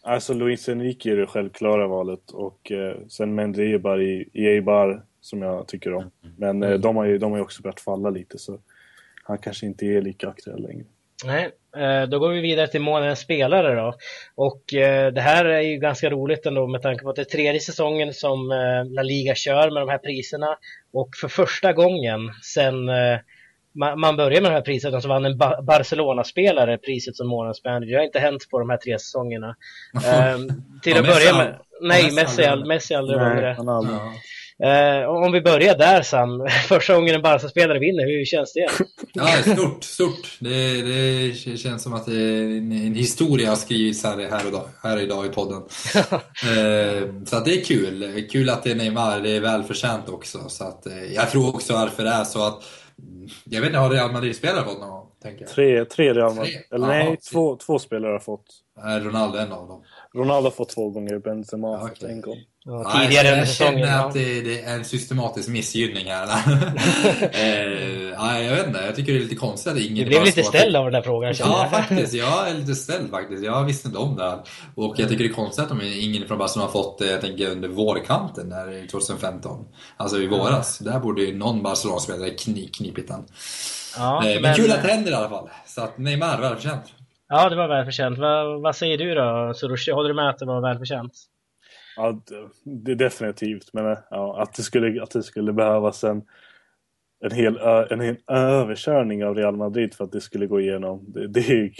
Alltså Luis Enrique är det självklara valet och eh, sen Mendy Eibar i, i Eibar som jag tycker om. Men eh, de har ju de har också börjat falla lite så han kanske inte är lika aktuell längre. Nej, eh, då går vi vidare till månadens spelare då. Och eh, det här är ju ganska roligt ändå med tanke på att det är tredje säsongen som eh, La Liga kör med de här priserna. Och för första gången sen eh, man började med de här priserna så vann en Barcelona-spelare priset som månadens manager. Det har inte hänt på de här tre säsongerna. Ehm, till att börja med... Nej, Messi, Messi aldrig vunnit det. Uh, om vi börjar där Sam, första gången en Barca-spelare vinner, hur känns det? Ja, stort, stort. Det, det känns som att en, en historia har skrivits här, här, idag, här idag i podden. uh, så att det är kul. Kul att det är Neymar, det är välförtjänt också. Så att, uh, jag tror också varför det är så att jag vet inte, har Real Madrid-spelare fått någon gång? Tre, tre Real Madrid. Eller Aha, nej, två, två spelare har fått. Ronaldo en av dem? Ronaldo har fått två gånger, Benzema har fått en gång. Ja, tidigare ja, jag, jag känner att det, det, är en systematisk missgynning här. eh, ja, jag vet inte, jag tycker det är lite konstigt att ingen... Du blev lite ställd av den där frågan Ja, faktiskt. Jag är lite ställd faktiskt. Jag visste inte om det här. Och jag tycker det är konstigt att ingen från Barcelona har fått det, jag tänker under vårkanten där 2015. Alltså i våras. Där borde ju någon Barcelona-spelare kni, knipit den. Ja, eh, men, men kul att det händer i alla fall. Så att Neymar, välförtjänt. Ja, det var välförtjänt. Vad, vad säger du då, Sorushi? Håller du med att det var välförtjänt? Ja, det, definitivt. Men eh, ja, att, det skulle, att det skulle behövas en, en, hel, en hel överkörning av Real Madrid för att det skulle gå igenom. Det, det är,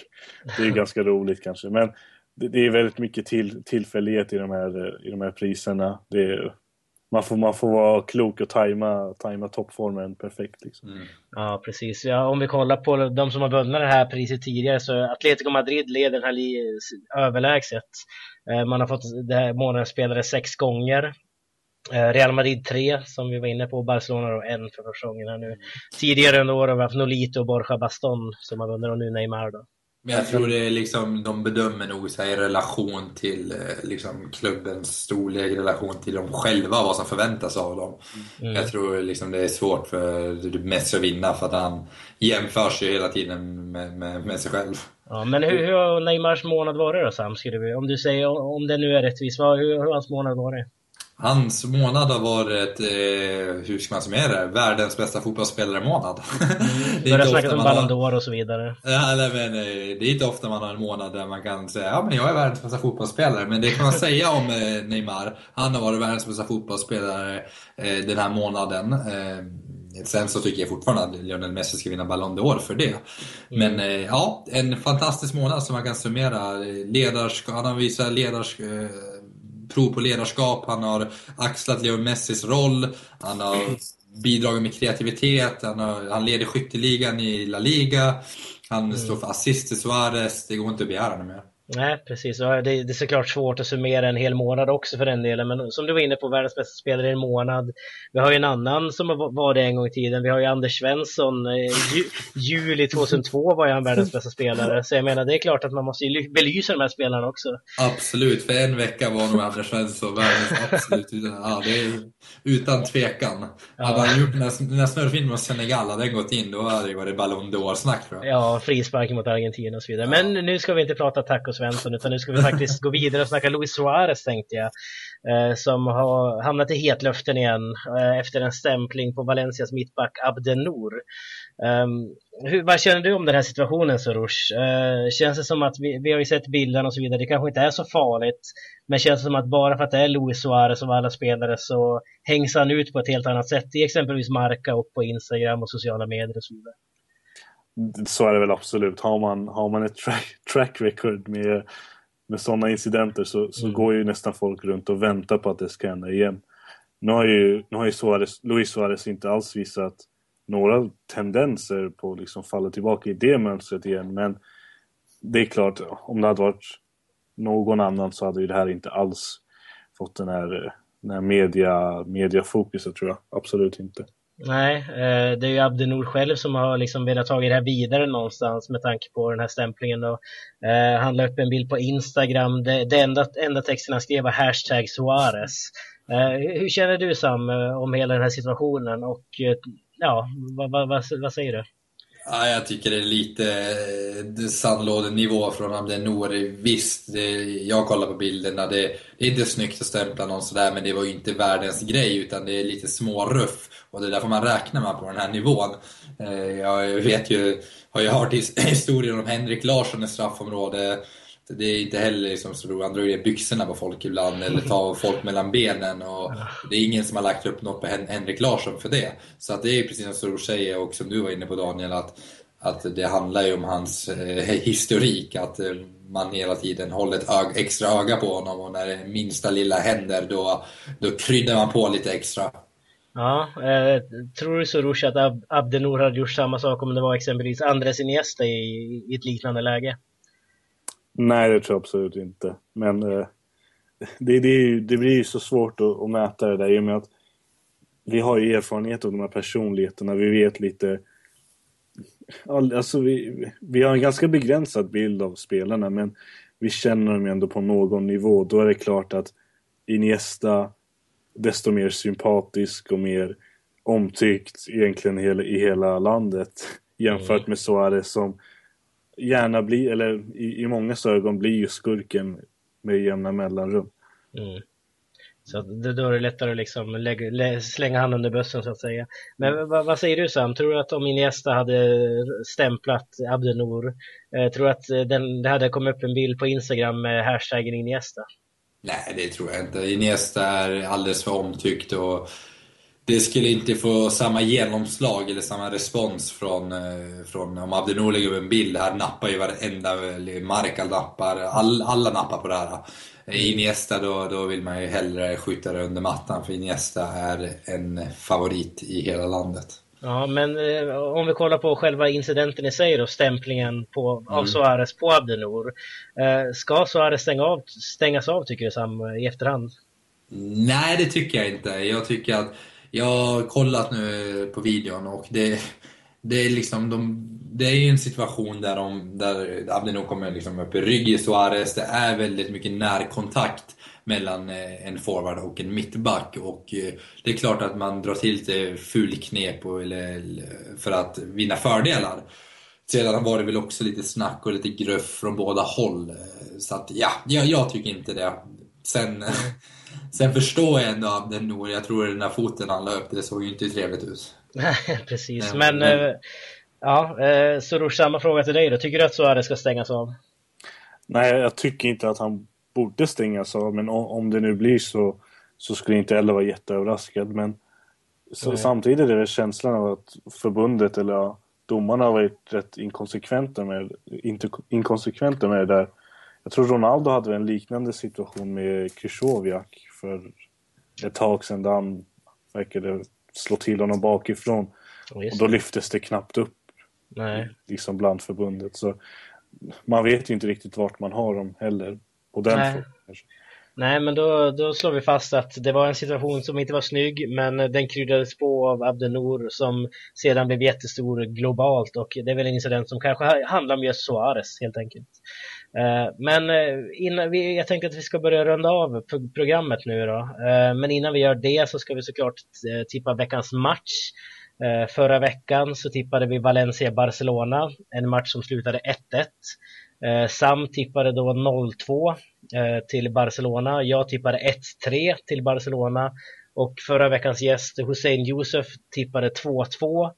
det är ganska roligt kanske. Men det, det, är väldigt mycket till, tillfällighet i de här, i de här priserna. Det är, man får, man får vara klok och tajma, tajma toppformen perfekt. Liksom. Mm. Ja, precis. Ja, om vi kollar på de som har vunnit det här priset tidigare så Atletico Madrid leder den här överlägset. Eh, man har fått det här månadens spelare sex gånger. Eh, Real Madrid tre, som vi var inne på, Barcelona då en för första gången här nu. Tidigare under året har vi haft Nolito och Borja Baston som har vunnit och nu Neymar då. Men jag tror det är liksom, de bedömer nog så i relation till eh, liksom, klubbens storlek, i relation till dem själva, vad som förväntas av dem. Mm. Jag tror liksom, det är svårt för Messi att vinna för att han jämför sig hela tiden med, med, med sig själv. Ja, men hur, hur har Neymars månad varit då Sam? Om du säger, om det nu är rättvist, hur, hur har hans månad varit? Hans månad har varit, eh, hur ska man summera det, världens bästa fotbollsspelare-månad. Mm. Börjar snacka om Ballon d'Or och så vidare. Ja, nej, men, eh, det är inte ofta man har en månad där man kan säga ja men jag är världens bästa fotbollsspelare. Men det kan man säga om eh, Neymar. Han har varit världens bästa fotbollsspelare eh, den här månaden. Eh, Sen så tycker jag fortfarande att Lionel Messi ska vinna Ballon d'Or för det. Men mm. ja, en fantastisk månad som man kan summera. Ledarsk han har visat ledars, eh, prov på ledarskap, han har axlat Leo Messis roll, han har bidragit med kreativitet, han, har, han leder skytteligan i La Liga, han mm. står för assist till Suarez, det går inte att begära mer. Nej, precis. Det, det är såklart svårt att summera en hel månad också för den delen. Men som du var inne på, världens bästa spelare i en månad. Vi har ju en annan som var det en gång i tiden. Vi har ju Anders Svensson. Eh, ju, juli 2002 var ju han världens bästa spelare. Så jag menar, det är klart att man måste belysa de här spelarna också. Absolut, för en vecka var nog Anders Svensson världens absolut. Ja, det är, utan tvekan. Ja. Hade han gjort när, när snurrfilmen mot Senegal hade den gått in, då hade det varit Ballon d'Or-snack tror jag. Ja, frispark mot Argentina och så vidare. Men nu ska vi inte prata tacos Svensson, utan nu ska vi faktiskt gå vidare och snacka Luis Suarez tänkte jag. Eh, som har hamnat i hetluften igen eh, efter en stämpling på Valencias mittback Abdennour. Um, hur, vad känner du om den här situationen Soros? Uh, eh, känns det som att vi, vi har ju sett bilderna och så vidare, det kanske inte är så farligt. Men känns det som att bara för att det är Luis Suarez och alla spelare så hängs han ut på ett helt annat sätt i exempelvis Marca och på Instagram och sociala medier och så vidare? Så är det väl absolut. Har man, har man ett track, track record med, med sådana incidenter så, så mm. går ju nästan folk runt och väntar på att det ska hända igen. Nu har ju, nu har ju Suarez, Luis Suarez inte alls visat några tendenser på att liksom falla tillbaka i det mönstret igen. Men det är klart, om det hade varit någon annan så hade ju det här inte alls fått den här, den här media, mediafokuset tror jag. Absolut inte. Nej, eh, det är ju Abdenor själv som har liksom velat ta det här vidare någonstans med tanke på den här stämplingen. Och, Eh, han la upp en bild på Instagram. Det, det enda, enda texten han skrev var hashtag Suarez. Eh, hur känner du Sam eh, om hela den här situationen och eh, ja, vad, vad, vad, vad säger du? Ja, jag tycker det är lite eh, sandlådenivå från Abdenor. Visst, det, jag kollar på bilderna. Det, det, är inte snyggt att stämpla någon sådär, men det var ju inte världens grej, utan det är lite småruff. Och det är därför man räknar med på den här nivån. Eh, jag vet ju, har ju hört historien om Henrik Larsson i straffområde det är inte heller liksom så roligt. Han drar ner byxorna på folk ibland eller tar folk mellan benen. Och det är ingen som har lagt upp något på Henrik Larsson för det. Så att det är precis som Stor säger och som du var inne på Daniel att, att det handlar ju om hans eh, historik. Att eh, man hela tiden håller ett ög, extra öga på honom och när det minsta lilla händer då, då kryddar man på lite extra. Ja, eh, tror du Soroush att Ab Abdenor hade gjort samma sak om det var exempelvis Andres Iniesta i, i ett liknande läge? Nej, det tror jag absolut inte. Men eh, det, det, det, blir ju så svårt att, att mäta det där i och med att vi har ju erfarenhet av de här personligheterna. Vi vet lite... Alltså vi, vi har en ganska begränsad bild av spelarna men vi känner dem ändå på någon nivå. Då är det klart att Iniesta desto mer sympatisk och mer omtyckt egentligen i hela landet jämfört mm. med Suarez som gärna blir, eller i, i många ögon blir ju skurken med jämna mellanrum. Mm. Så då är det lättare att liksom lägga, lä, slänga han under bussen så att säga. Men vad, vad, säger du Sam? Tror du att om Iniesta hade stämplat Abdenor, eh, tror du att den, det hade kommit upp en bild på Instagram med hashtaggen Iniesta? Nej, det tror jag inte. Iniesta är alldeles för omtyckt och det skulle inte få samma genomslag eller samma respons från, eh, från om Abdenor lägger upp en bild. Här nappar ju varenda, Markal nappar, all, alla nappar på det här. Iniesta då, då vill man ju hellre skjuta det under mattan för Iniesta är en favorit i hela landet. Ja, men eh, om vi kollar på själva incidenten i sig då, stämplingen på, mm. av Suarez på Abdenor. Eh, ska Suarez stänga av, stängas av tycker du Sam, i efterhand? Nej, det tycker jag inte. Jag tycker att jag har kollat nu på videon och det, det är liksom de, det är ju en situation där, de, där Abdino kommer liksom upp i rygg i Suarez. Det är väldigt mycket närkontakt mellan eh, en forward och en mittback. Och eh, det är klart att man drar till lite fulknep för att vinna fördelar. Sedan var det väl också lite snack och lite gruff från båda håll. Så att ja, jag, jag tycker inte det. Sen mm sen förstår jag ändå Abdel Nour. Jag tror den där foten han la upp, det såg ju inte trevligt ut. Nej, precis. Men, men, äh, ja, äh, Soroush, samma fråga till dig då. Tycker du att Suarez ska stängas av? Nej, jag tycker inte att han borde stängas av. Men om det nu blir så, så skulle inte heller vara jätteöverraskad. Men så, samtidigt är det känslan av att förbundet eller ja, domarna har varit rätt inkonsekventa med, inte, inkonsekventa med det där. Jag tror Ronaldo hade en liknande situation med Krychowiak för ett tag sedan där han verkade slå till honom bakifrån. och då lyftes det knappt upp Nej. liksom bland förbundet. Så man vet ju inte riktigt vart man har dem heller på den Nej. Nej, men då, då slår vi fast att det var en situation som inte var snygg, men den kryddades på av Abdenor som sedan blev jättestor globalt och det är väl en incident som kanske handlar om just Suarez helt enkelt. Eh, men eh, innan vi, jag tänkte att vi ska börja runda av programmet nu då. Eh, men innan vi gör det så ska vi såklart tippa veckans match. Förra veckan så tippade vi Valencia-Barcelona, en match som slutade 1-1. Sam tippade då 0-2 till Barcelona. Jag tippade 1-3 till Barcelona. Och förra veckans gäst Hussein Yusuf, tippade 2-2.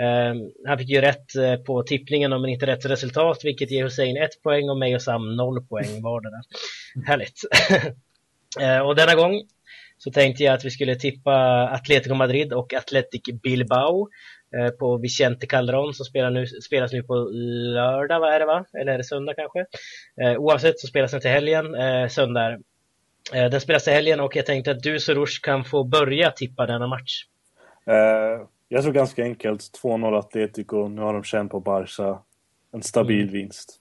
Ehm, han fick ju rätt eh, på tippningen men inte rätt resultat vilket ger Hussein ett poäng och mig och Sam noll poäng vardera. Härligt! Ehm, och denna gång så tänkte jag att vi skulle tippa Atletico Madrid och Athletic Bilbao eh, på Vicente Calderon som spelar nu, spelas nu på lördag, vad är det va? Eller är det söndag kanske? Eh, oavsett så spelas den till helgen, söndag Den spelas till helgen och jag tänkte att du Soroush kan få börja tippa denna match. Uh, jag tror ganska enkelt 2-0 Atletico. Nu har de känt på Barca. En stabil mm. vinst.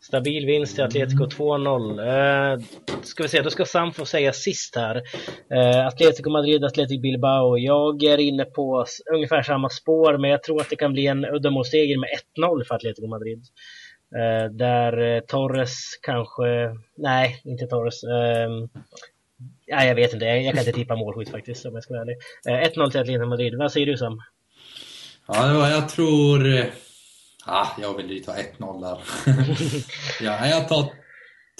Stabil vinst till Atletico 2-0. Eh, ska vi se, då ska Sam få säga sist här. Eh, Atletico Madrid, Atletico Bilbao. Jag är inne på ungefär samma spår, men jag tror att det kan bli en uddamålsseger med 1-0 för Atletico Madrid. Eh, där eh, Torres kanske, nej, inte Torres. Eh, Ja, jag vet inte, jag kan inte tippa målskytt faktiskt om jag ska vara ärlig. 1-0 eh, till Atletico Madrid, vad säger du Sam? Ja, jag tror... Ah, jag vill ju ta 1-0 där. ja, jag tar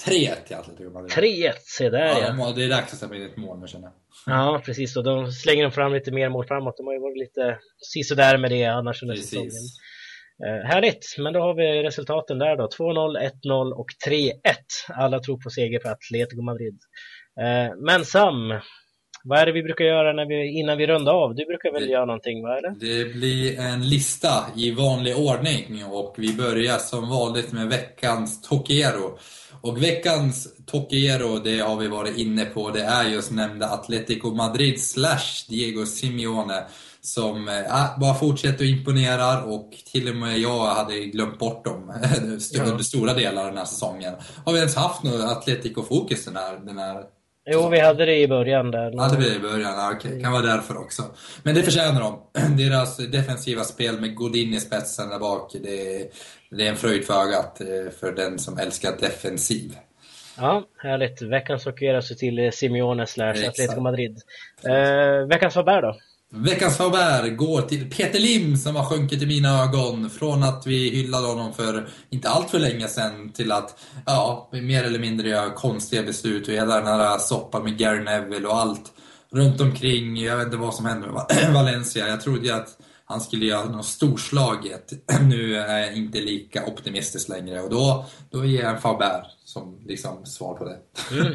3-1 till Atletico Madrid. 3-1, se där ja. ja. Det är dags att släppa in ett mål nu känner jag. Ja, precis. Och de slänger de fram lite mer mål framåt. De har ju varit lite sisådär med det annars under säsongen. Eh, härligt, men då har vi resultaten där då. 2-0, 1-0 och 3-1. Alla tror på seger för Atletico Madrid. Eh, men Sam, vad är det vi brukar göra när vi, innan vi rundar av? Du brukar väl det, göra någonting, vad är det? Det blir en lista i vanlig ordning och vi börjar som vanligt med veckans Tokiero. Och veckans Tokiero, det har vi varit inne på, det är just nämnda Atletico Madrid slash Diego Simeone som äh, bara fortsätter att imponera och till och med jag hade glömt bort dem under stora delar av den här säsongen. Har vi ens haft något Atletico-fokus den här, den här Jo, vi hade det i början där. Hade vi det i början? Ja, okay. Kan vara därför också. Men det förtjänar de. Deras defensiva spel med Godin i spetsen där bak, det är, det är en fröjd för ögat eh, för den som älskar defensiv. Ja, härligt. Veckans hockey så till Simeone slash Atletico Madrid. Eh, veckans Faber då? Veckans favör går till Peter Lim som har sjunkit i mina ögon. Från att vi hyllade honom för inte allt för länge sedan till att ja, mer eller mindre göra konstiga beslut och hela den här soppan med Gary Neville och allt runt omkring. Jag vet inte vad som hände med Valencia. Jag trodde ju att han skulle göra något storslaget. Nu är jag inte lika optimistisk längre och då, då ger jag en Faber som liksom svar på det. Mm.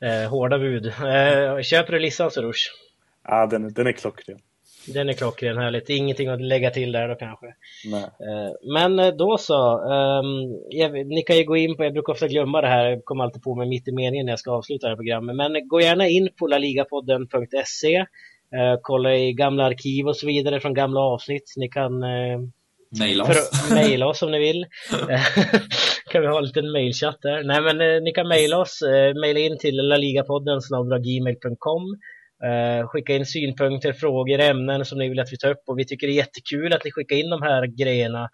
Eh, hårda bud. Eh, köper du listan rush. Ja, den, den är klockren. Den är klockren, härligt. Ingenting att lägga till där då kanske. Nej. Eh, men eh, då så. Um, jag, ni kan ju gå in på, jag brukar ofta glömma det här, jag kommer alltid på mig mitt i meningen när jag ska avsluta det här programmet. Men gå gärna in på laligapodden.se. Uh, kolla i gamla arkiv och så vidare från gamla avsnitt. Ni kan uh, Maila oss. Maila oss om ni vill. kan vi ha en liten mailchatt där. Nej men uh, ni kan maila oss. Uh, maila in till laligapodden gmail.com Eh, skicka in synpunkter, frågor, ämnen som ni vill att vi tar upp och vi tycker det är jättekul att ni skickar in de här grejerna.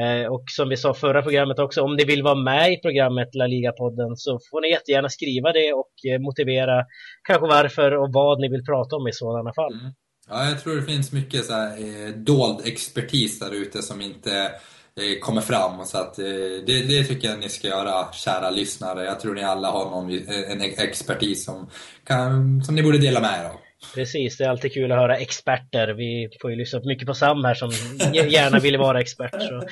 Eh, och som vi sa förra programmet också, om ni vill vara med i programmet La Liga-podden så får ni jättegärna skriva det och eh, motivera kanske varför och vad ni vill prata om i sådana fall. Mm. Ja, jag tror det finns mycket så här, eh, dold expertis där ute som inte kommer fram. Så att, det, det tycker jag ni ska göra, kära lyssnare. Jag tror ni alla har någon, en expertis som, kan, som ni borde dela med er av. Precis, det är alltid kul att höra experter. Vi får ju lyssna mycket på Sam här som gärna ville vara expert. Så.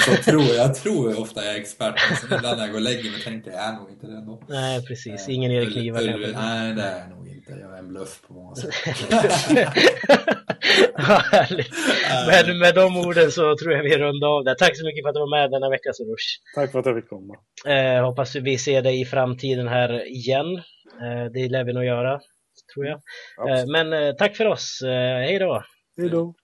så tror jag, jag tror ofta jag är expert, men ibland när jag går och lägger mig tänker jag, är nog inte det ändå. Nej, precis. Ingen Erik Niva kanske. Nej, det är nog inte. Jag är en bluff på många sätt. ja, härligt. Men med de orden så tror jag vi rundar av det. Tack så mycket för att du var med denna vecka, Sorush. Tack för att jag fick komma. Eh, hoppas vi ser dig i framtiden här igen. Eh, det lär vi nog göra tror jag. Absolut. Men tack för oss. Hej då! Hej då!